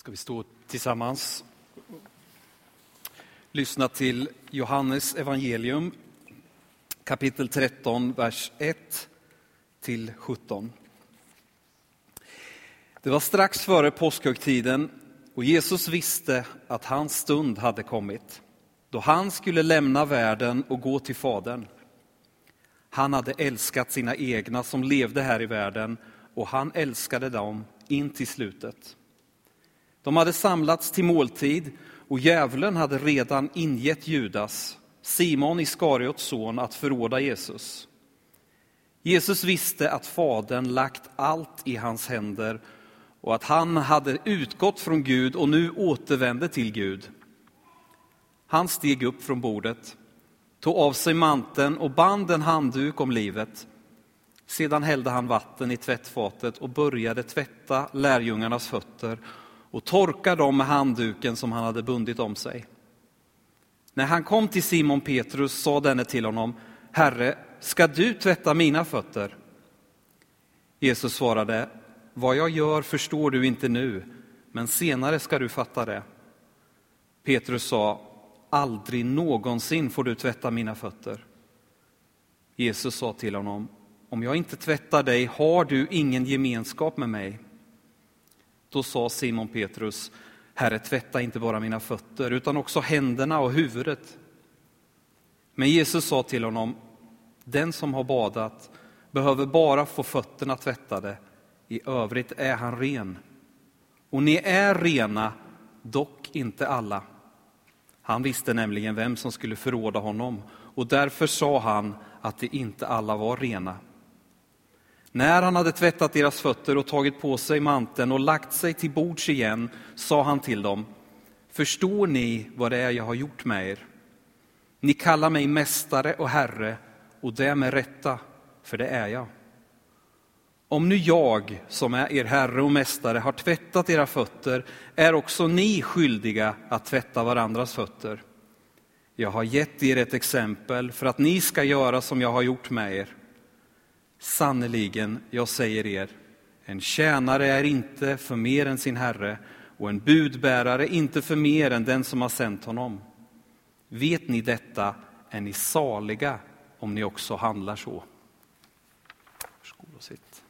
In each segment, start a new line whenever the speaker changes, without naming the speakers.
Ska vi stå tillsammans? Lyssna till Johannes evangelium kapitel 13, vers 1 till 17. Det var strax före påskhögtiden och Jesus visste att hans stund hade kommit då han skulle lämna världen och gå till Fadern. Han hade älskat sina egna som levde här i världen och han älskade dem in till slutet. De hade samlats till måltid och djävulen hade redan ingett Judas, Simon Iskariots son, att förråda Jesus. Jesus visste att Fadern lagt allt i hans händer och att han hade utgått från Gud och nu återvände till Gud. Han steg upp från bordet, tog av sig manteln och band en handduk om livet. Sedan hällde han vatten i tvättfatet och började tvätta lärjungarnas fötter och torkar dem med handduken som han hade bundit om sig. När han kom till Simon Petrus sa denne till honom, Herre, ska du tvätta mina fötter? Jesus svarade, vad jag gör förstår du inte nu, men senare ska du fatta det. Petrus sa, aldrig någonsin får du tvätta mina fötter. Jesus sa till honom, om jag inte tvättar dig har du ingen gemenskap med mig. Då sa Simon Petrus, Herre, tvätta inte bara mina fötter utan också händerna och huvudet. Men Jesus sa till honom, den som har badat behöver bara få fötterna tvättade, i övrigt är han ren. Och ni är rena, dock inte alla. Han visste nämligen vem som skulle förråda honom och därför sa han att det inte alla var rena. När han hade tvättat deras fötter och tagit på sig manteln och lagt sig till bords igen sa han till dem, förstår ni vad det är jag har gjort med er? Ni kallar mig mästare och herre och det med rätta, för det är jag. Om nu jag, som är er herre och mästare, har tvättat era fötter är också ni skyldiga att tvätta varandras fötter. Jag har gett er ett exempel för att ni ska göra som jag har gjort med er. Sannerligen, jag säger er, en tjänare är inte för mer än sin herre och en budbärare inte för mer än den som har sänt honom. Vet ni detta är ni saliga om ni också handlar så. Varsågod och sitt.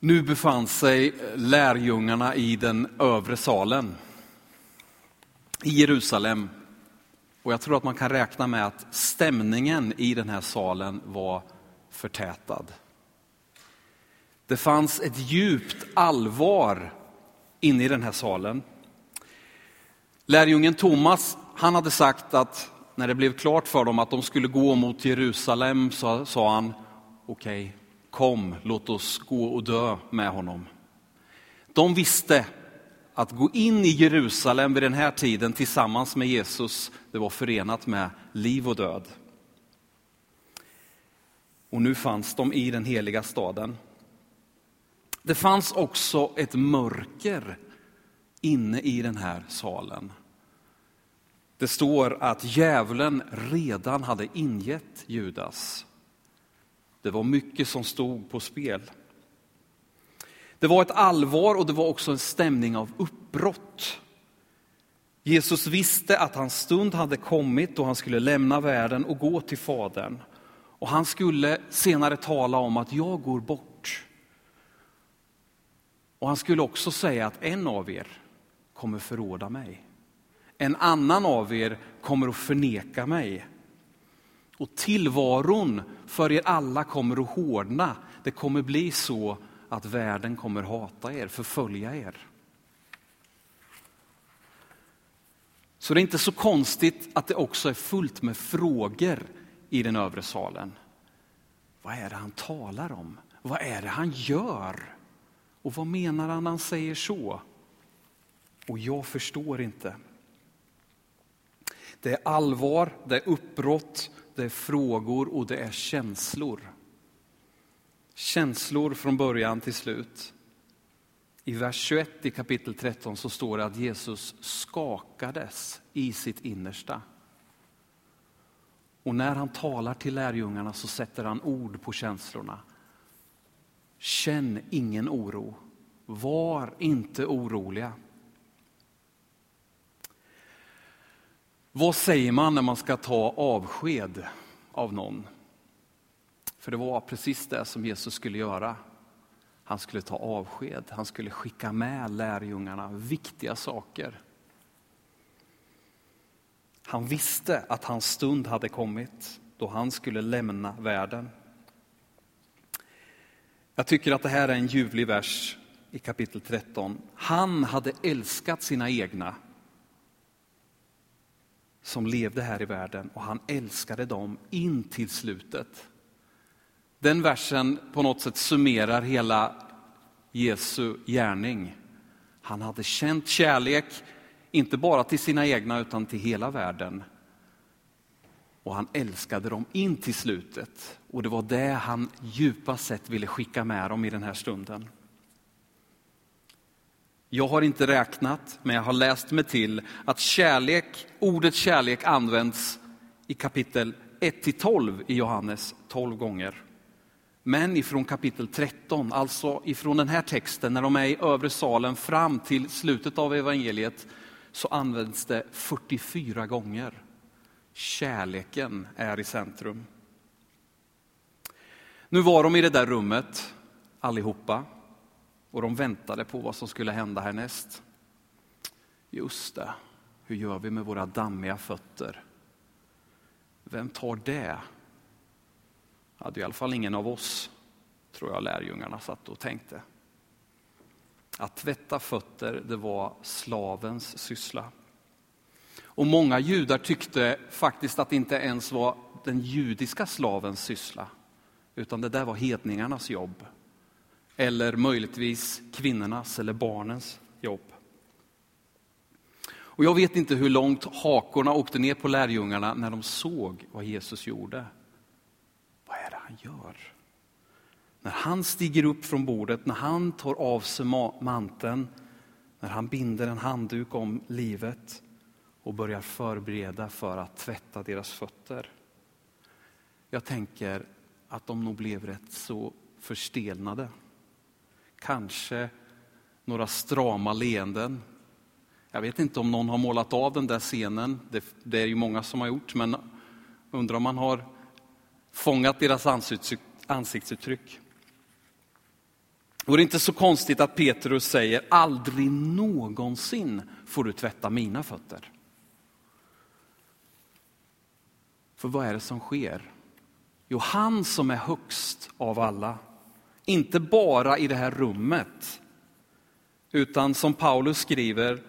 Nu befann sig lärjungarna i den övre salen i Jerusalem. Och jag tror att man kan räkna med att stämningen i den här salen var förtätad. Det fanns ett djupt allvar inne i den här salen. Lärjungen Thomas, han hade sagt att när det blev klart för dem att de skulle gå mot Jerusalem så sa han, okej, okay, kom, låt oss gå och dö med honom. De visste att gå in i Jerusalem vid den här tiden tillsammans med Jesus, det var förenat med liv och död. Och nu fanns de i den heliga staden. Det fanns också ett mörker inne i den här salen. Det står att djävulen redan hade ingett Judas. Det var mycket som stod på spel. Det var ett allvar och det var också en stämning av uppbrott. Jesus visste att hans stund hade kommit då han skulle lämna världen och gå till Fadern. Och han skulle senare tala om att jag går bort. Och han skulle också säga att en av er kommer förråda mig. En annan av er kommer att förneka mig. Och tillvaron för er alla kommer att hårdna. Det kommer bli så att världen kommer hata er, förfölja er. Så det är inte så konstigt att det också är fullt med frågor i den övre salen. Vad är det han talar om? Vad är det han gör? Och vad menar han när han säger så? Och jag förstår inte. Det är allvar, det är uppbrott, det är frågor och det är känslor. Känslor från början till slut. I vers 21 i kapitel 13 så står det att Jesus skakades i sitt innersta. Och när han talar till lärjungarna så sätter han ord på känslorna. Känn ingen oro. Var inte oroliga. Vad säger man när man ska ta avsked av någon? För det var precis det som Jesus skulle göra. Han skulle ta avsked, han skulle skicka med lärjungarna viktiga saker. Han visste att hans stund hade kommit då han skulle lämna världen. Jag tycker att det här är en ljuvlig vers i kapitel 13. Han hade älskat sina egna som levde här i världen och han älskade dem in till slutet. Den versen på något sätt summerar hela Jesu gärning. Han hade känt kärlek, inte bara till sina egna utan till hela världen. Och han älskade dem in till slutet. Och det var det han djupast sett ville skicka med dem i den här stunden. Jag har inte räknat, men jag har läst mig till att kärlek, ordet kärlek används i kapitel 1-12 i Johannes 12 gånger. Men ifrån kapitel 13, alltså ifrån den här texten, när de är i övre salen fram till slutet av evangeliet, så används det 44 gånger. Kärleken är i centrum. Nu var de i det där rummet allihopa och de väntade på vad som skulle hända härnäst. Just det, hur gör vi med våra dammiga fötter? Vem tar det? Hade det i alla fall ingen av oss, tror jag lärjungarna satt och tänkte. Att tvätta fötter, det var slavens syssla. Och många judar tyckte faktiskt att det inte ens var den judiska slavens syssla, utan det där var hedningarnas jobb. Eller möjligtvis kvinnornas eller barnens jobb. Och jag vet inte hur långt hakorna åkte ner på lärjungarna när de såg vad Jesus gjorde. Han gör? När han stiger upp från bordet, när han tar av sig manteln, när han binder en handduk om livet och börjar förbereda för att tvätta deras fötter. Jag tänker att de nog blev rätt så förstelnade. Kanske några strama leenden. Jag vet inte om någon har målat av den där scenen. Det, det är ju många som har gjort, men undrar om man har fångat deras ansiktsuttryck. Och det är inte så konstigt att Petrus säger, aldrig någonsin får du tvätta mina fötter. För vad är det som sker? Jo, han som är högst av alla, inte bara i det här rummet, utan som Paulus skriver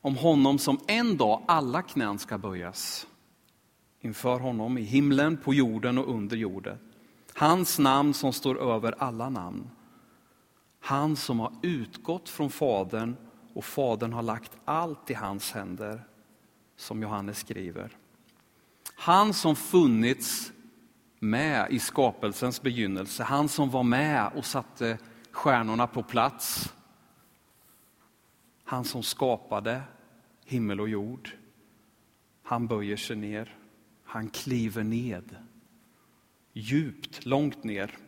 om honom som en dag alla knän ska böjas inför honom i himlen, på jorden och under jorden. Hans namn som står över alla namn. Han som har utgått från Fadern och Fadern har lagt allt i hans händer, som Johannes skriver. Han som funnits med i skapelsens begynnelse, han som var med och satte stjärnorna på plats. Han som skapade himmel och jord. Han böjer sig ner, han kliver ned djupt, långt ner.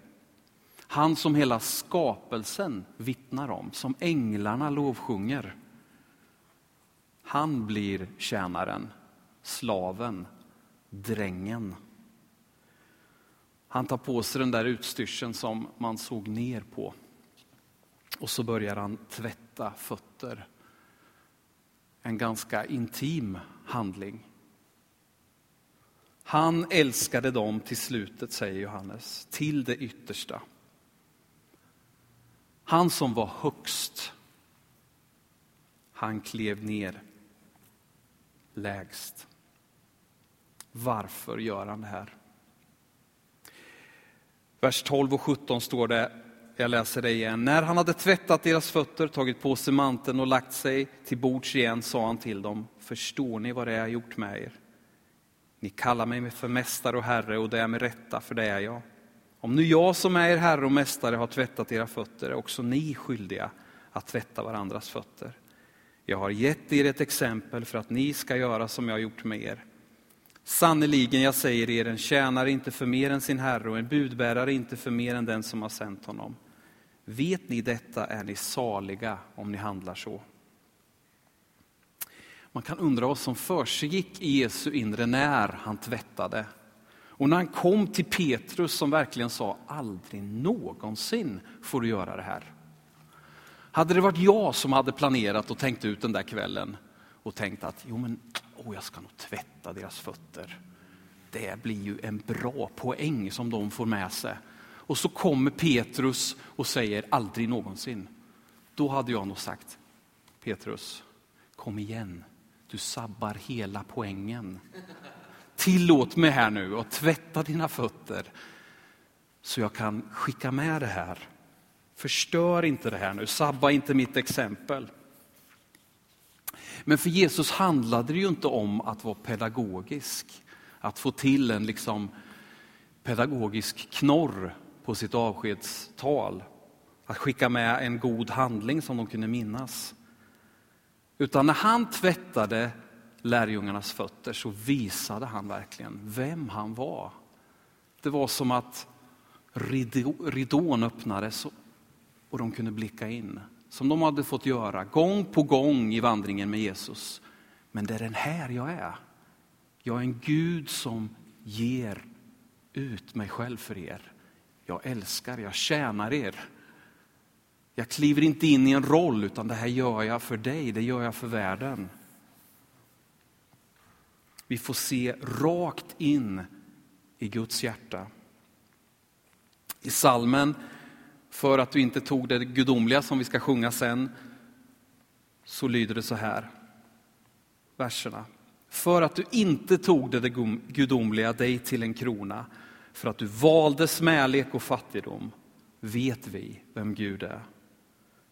Han som hela skapelsen vittnar om, som änglarna lovsjunger. Han blir tjänaren, slaven, drängen. Han tar på sig den där utstyrseln som man såg ner på. Och så börjar han tvätta fötter. En ganska intim handling. Han älskade dem till slutet, säger Johannes, till det yttersta. Han som var högst, han klev ner lägst. Varför gör han det här? Vers 12 och 17 står det, jag läser det igen. När han hade tvättat deras fötter, tagit på sig manteln och lagt sig till bords igen sa han till dem, förstår ni vad det är jag gjort med er? Ni kallar mig för mästare och herre och det är med rätta, för det är jag. Om nu jag som är er herre och mästare har tvättat era fötter är också ni skyldiga att tvätta varandras fötter. Jag har gett er ett exempel för att ni ska göra som jag har gjort med er. Sannerligen, jag säger er, en tjänare inte för mer än sin herre och en budbärare inte för mer än den som har sänt honom. Vet ni detta är ni saliga om ni handlar så. Man kan undra vad som försiggick i Jesu inre när han tvättade. Och när han kom till Petrus som verkligen sa, aldrig någonsin får du göra det här. Hade det varit jag som hade planerat och tänkt ut den där kvällen och tänkt att jo men, oh, jag ska nog tvätta deras fötter. Det blir ju en bra poäng som de får med sig. Och så kommer Petrus och säger aldrig någonsin. Då hade jag nog sagt, Petrus, kom igen, du sabbar hela poängen. Tillåt mig här nu att tvätta dina fötter så jag kan skicka med det här. Förstör inte det här nu, sabba inte mitt exempel. Men för Jesus handlade det ju inte om att vara pedagogisk, att få till en liksom pedagogisk knorr på sitt avskedstal. Att skicka med en god handling som de kunde minnas. Utan när han tvättade lärjungarnas fötter så visade han verkligen vem han var. Det var som att ridån öppnades och de kunde blicka in. Som de hade fått göra gång på gång i vandringen med Jesus. Men det är den här jag är. Jag är en Gud som ger ut mig själv för er. Jag älskar, jag tjänar er. Jag kliver inte in i en roll utan det här gör jag för dig, det gör jag för världen. Vi får se rakt in i Guds hjärta. I salmen För att du inte tog det gudomliga som vi ska sjunga sen, så lyder det så här, verserna. För att du inte tog det gudomliga dig till en krona, för att du valde smälek och fattigdom, vet vi vem Gud är.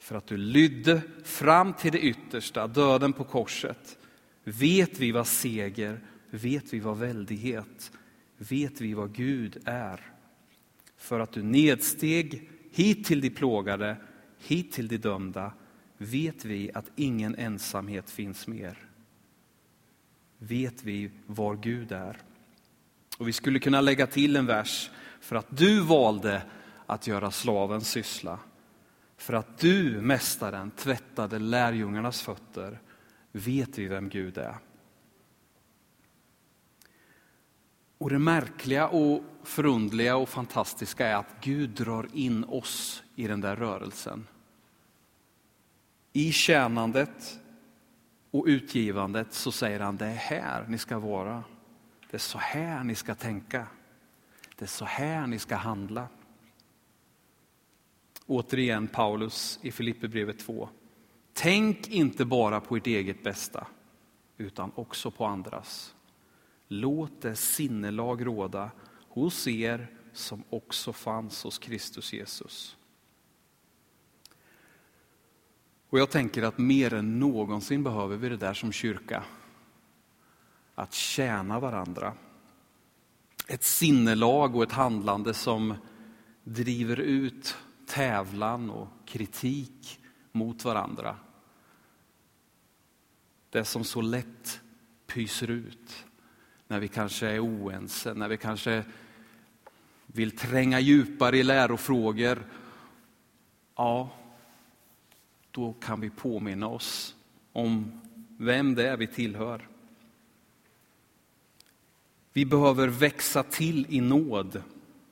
För att du lydde fram till det yttersta, döden på korset, vet vi vad seger, vet vi vad väldighet, vet vi vad Gud är. För att du nedsteg hit till de plågade, hit till de dömda, vet vi att ingen ensamhet finns mer. Vet vi var Gud är. Och vi skulle kunna lägga till en vers, för att du valde att göra slavens syssla. För att du, mästaren, tvättade lärjungarnas fötter, vet vi vem Gud är. Och det märkliga och förundliga och fantastiska är att Gud drar in oss i den där rörelsen. I tjänandet och utgivandet så säger han, det är här ni ska vara. Det är så här ni ska tänka. Det är så här ni ska handla. Återigen Paulus i Filipperbrevet 2. Tänk inte bara på ert eget bästa, utan också på andras. Låt det sinnelag råda hos er som också fanns hos Kristus Jesus. Och jag tänker att mer än någonsin behöver vi det där som kyrka. Att tjäna varandra. Ett sinnelag och ett handlande som driver ut tävlan och kritik mot varandra. Det som så lätt pyser ut när vi kanske är oense, när vi kanske vill tränga djupare i lärofrågor. Ja, då kan vi påminna oss om vem det är vi tillhör. Vi behöver växa till i nåd,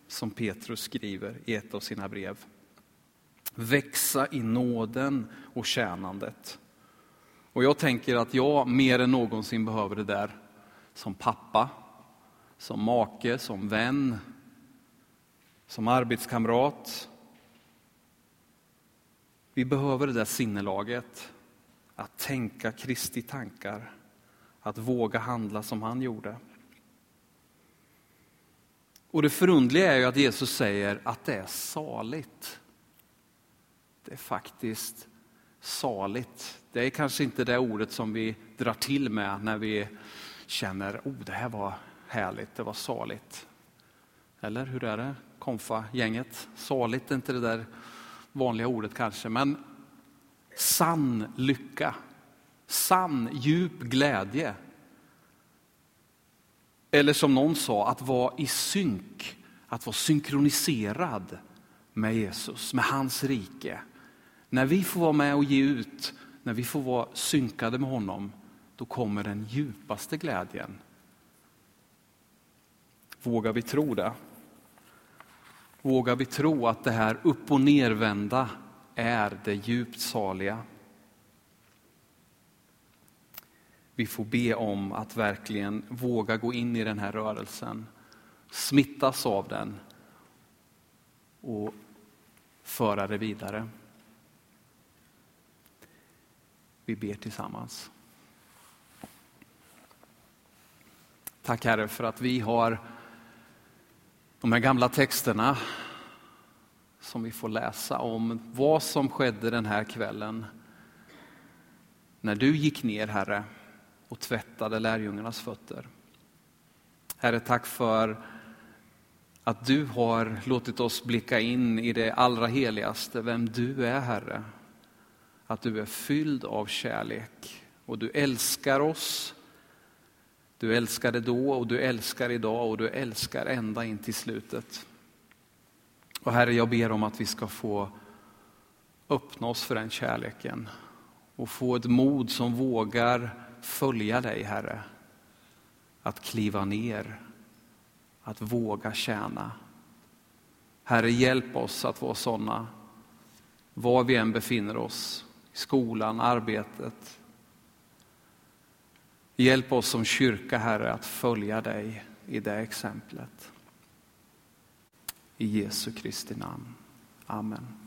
som Petrus skriver i ett av sina brev. Växa i nåden och tjänandet. Och jag tänker att jag mer än någonsin behöver det där som pappa, som make, som vän, som arbetskamrat. Vi behöver det där sinnelaget, att tänka Kristi tankar, att våga handla som han gjorde. Och det förundliga är ju att Jesus säger att det är saligt. Det är faktiskt saligt. Det är kanske inte det ordet som vi drar till med när vi känner, oh det här var härligt, det var saligt. Eller hur är det, konfa-gänget? Saligt är inte det där vanliga ordet kanske, men sann lycka, sann djup glädje. Eller som någon sa, att vara i synk, att vara synkroniserad med Jesus, med hans rike. När vi får vara med och ge ut, när vi får vara synkade med honom, då kommer den djupaste glädjen. Vågar vi tro det? Vågar vi tro att det här upp och nervända är det djupt saliga? Vi får be om att verkligen våga gå in i den här rörelsen, smittas av den och föra det vidare. Vi ber tillsammans. Tack Herre för att vi har de här gamla texterna som vi får läsa om vad som skedde den här kvällen när du gick ner Herre och tvättade lärjungarnas fötter. Herre, tack för att du har låtit oss blicka in i det allra heligaste, vem du är Herre. Att du är fylld av kärlek och du älskar oss. Du älskade då och du älskar idag och du älskar ända in till slutet. Och Herre, jag ber om att vi ska få öppna oss för den kärleken och få ett mod som vågar följa dig, Herre. Att kliva ner, att våga tjäna. Herre, hjälp oss att vara sådana, var vi än befinner oss, skolan, arbetet. Hjälp oss som kyrka, Herre, att följa dig i det exemplet. I Jesu Kristi namn. Amen.